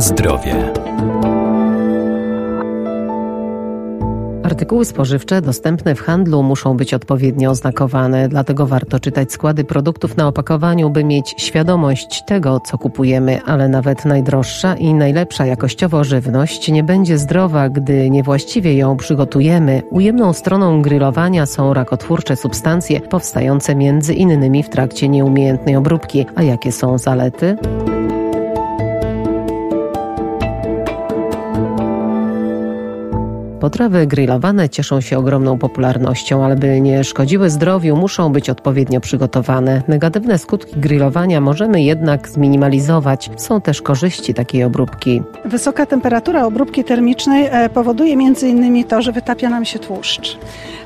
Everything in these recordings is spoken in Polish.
Zdrowie. Artykuły spożywcze dostępne w handlu muszą być odpowiednio oznakowane, dlatego warto czytać składy produktów na opakowaniu, by mieć świadomość tego, co kupujemy, ale nawet najdroższa i najlepsza jakościowo żywność nie będzie zdrowa, gdy niewłaściwie ją przygotujemy. Ujemną stroną grillowania są rakotwórcze substancje powstające między innymi w trakcie nieumiejętnej obróbki. A jakie są zalety? Potrawy grillowane cieszą się ogromną popularnością, ale by nie szkodziły zdrowiu, muszą być odpowiednio przygotowane. Negatywne skutki grillowania możemy jednak zminimalizować. Są też korzyści takiej obróbki. Wysoka temperatura obróbki termicznej e, powoduje innymi to, że wytapia nam się tłuszcz.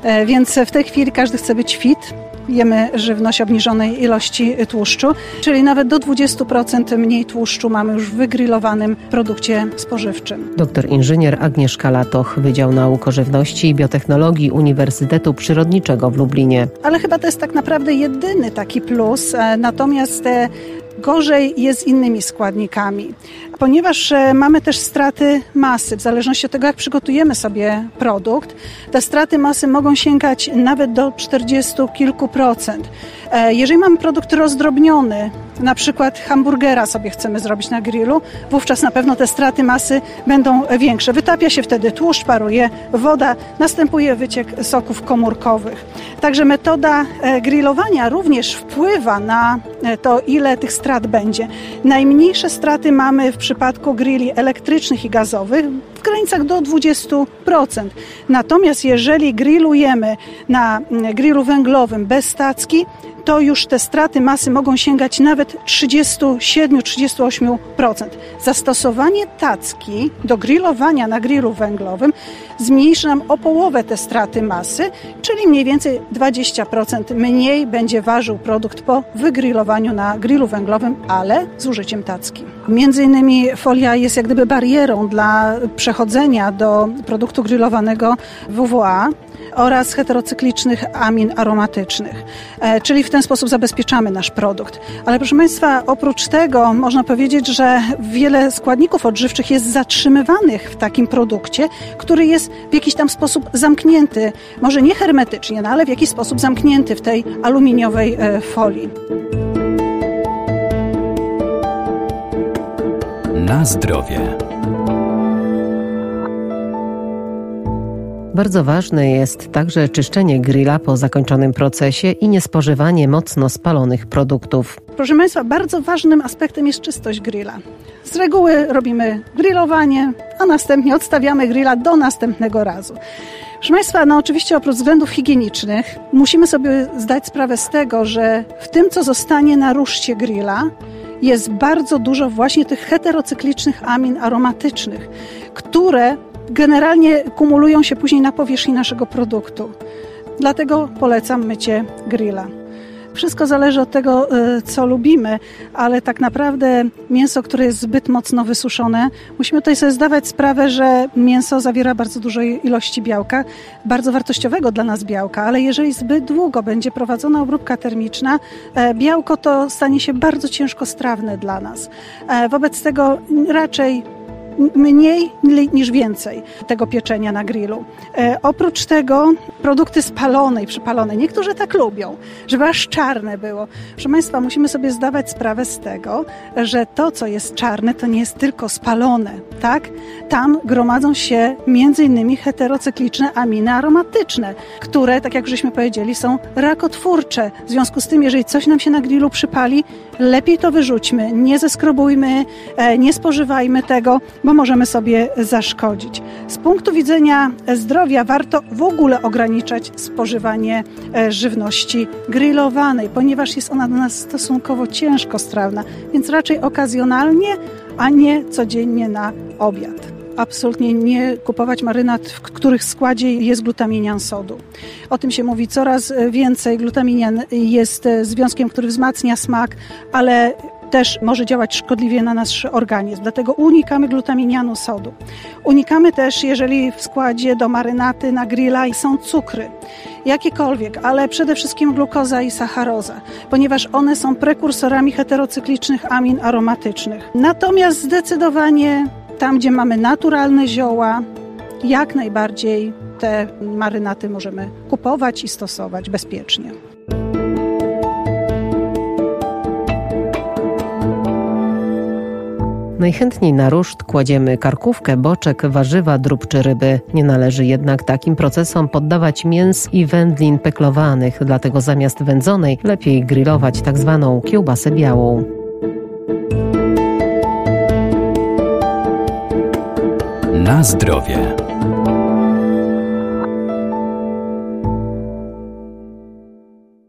E, więc w tej chwili każdy chce być fit, jemy żywność obniżonej ilości tłuszczu, czyli nawet do 20% mniej tłuszczu mamy już w wygrillowanym produkcie spożywczym. Doktor inżynier Agnieszka Latoch, Wydział Nauk o Żywności i Biotechnologii Uniwersytetu Przyrodniczego w Lublinie. Ale chyba to jest tak naprawdę jedyny taki plus, e, natomiast te Gorzej jest z innymi składnikami, ponieważ e, mamy też straty masy. W zależności od tego, jak przygotujemy sobie produkt, te straty masy mogą sięgać nawet do 40 kilku procent. E, jeżeli mamy produkt rozdrobniony, na przykład hamburgera sobie chcemy zrobić na grillu, wówczas na pewno te straty masy będą większe. Wytapia się wtedy tłuszcz, paruje woda, następuje wyciek soków komórkowych. Także metoda e, grillowania również wpływa na to, ile tych strat będzie. Najmniejsze straty mamy w przypadku grilli elektrycznych i gazowych granicach do 20%. Natomiast jeżeli grillujemy na mm, grillu węglowym bez stacki, to już te straty masy mogą sięgać nawet 37-38%. Zastosowanie tacki do grillowania na grillu węglowym zmniejszy nam o połowę te straty masy, czyli mniej więcej 20% mniej będzie ważył produkt po wygrillowaniu na grillu węglowym, ale z użyciem tacki. Między innymi folia jest jak gdyby barierą dla przechodzenia do produktu grillowanego WWA oraz heterocyklicznych amin aromatycznych, e, czyli w ten sposób zabezpieczamy nasz produkt. Ale proszę Państwa, oprócz tego można powiedzieć, że wiele składników odżywczych jest zatrzymywanych w takim produkcie, który jest w jakiś tam sposób zamknięty, może nie hermetycznie, no ale w jakiś sposób zamknięty w tej aluminiowej e, folii. Na zdrowie. Bardzo ważne jest także czyszczenie grilla po zakończonym procesie i niespożywanie mocno spalonych produktów. Proszę Państwa, bardzo ważnym aspektem jest czystość grilla. Z reguły robimy grillowanie, a następnie odstawiamy grilla do następnego razu. Proszę Państwa, no oczywiście oprócz względów higienicznych musimy sobie zdać sprawę z tego, że w tym, co zostanie na ruszcie grilla, jest bardzo dużo właśnie tych heterocyklicznych amin aromatycznych, które generalnie kumulują się później na powierzchni naszego produktu. Dlatego polecam mycie grilla. Wszystko zależy od tego, e, co lubimy, ale tak naprawdę mięso, które jest zbyt mocno wysuszone, musimy tutaj sobie zdawać sprawę, że mięso zawiera bardzo dużej ilości białka, bardzo wartościowego dla nas białka, ale jeżeli zbyt długo będzie prowadzona obróbka termiczna, e, białko to stanie się bardzo ciężko strawne dla nas. E, wobec tego raczej mniej niż więcej tego pieczenia na grillu. E, oprócz tego produkty spalone i przypalone. Niektórzy tak lubią, żeby aż czarne było. Proszę Państwa, musimy sobie zdawać sprawę z tego, że to, co jest czarne, to nie jest tylko spalone, tak? Tam gromadzą się innymi heterocykliczne aminy aromatyczne, które, tak jak żeśmy powiedzieli, są rakotwórcze. W związku z tym, jeżeli coś nam się na grillu przypali, lepiej to wyrzućmy, nie zeskrobujmy, e, nie spożywajmy tego, bo możemy sobie zaszkodzić. Z punktu widzenia zdrowia warto w ogóle ograniczać spożywanie e, żywności grillowanej, ponieważ jest ona dla nas stosunkowo ciężko strawna, więc raczej okazjonalnie, a nie codziennie na obiad absolutnie nie kupować marynat, w których składzie jest glutaminian sodu. O tym się mówi coraz więcej. Glutaminian jest związkiem, który wzmacnia smak, ale też może działać szkodliwie na nasz organizm. Dlatego unikamy glutaminianu sodu. Unikamy też, jeżeli w składzie do marynaty na grilla są cukry. jakiekolwiek, ale przede wszystkim glukoza i sacharoza, ponieważ one są prekursorami heterocyklicznych amin aromatycznych. Natomiast zdecydowanie tam, gdzie mamy naturalne zioła, jak najbardziej te marynaty możemy kupować i stosować bezpiecznie. Najchętniej na ruszt kładziemy karkówkę, boczek, warzywa, drób czy ryby. Nie należy jednak takim procesom poddawać mięs i wędlin peklowanych, dlatego zamiast wędzonej lepiej grillować tak zwaną kiełbasę białą. Na zdrowie.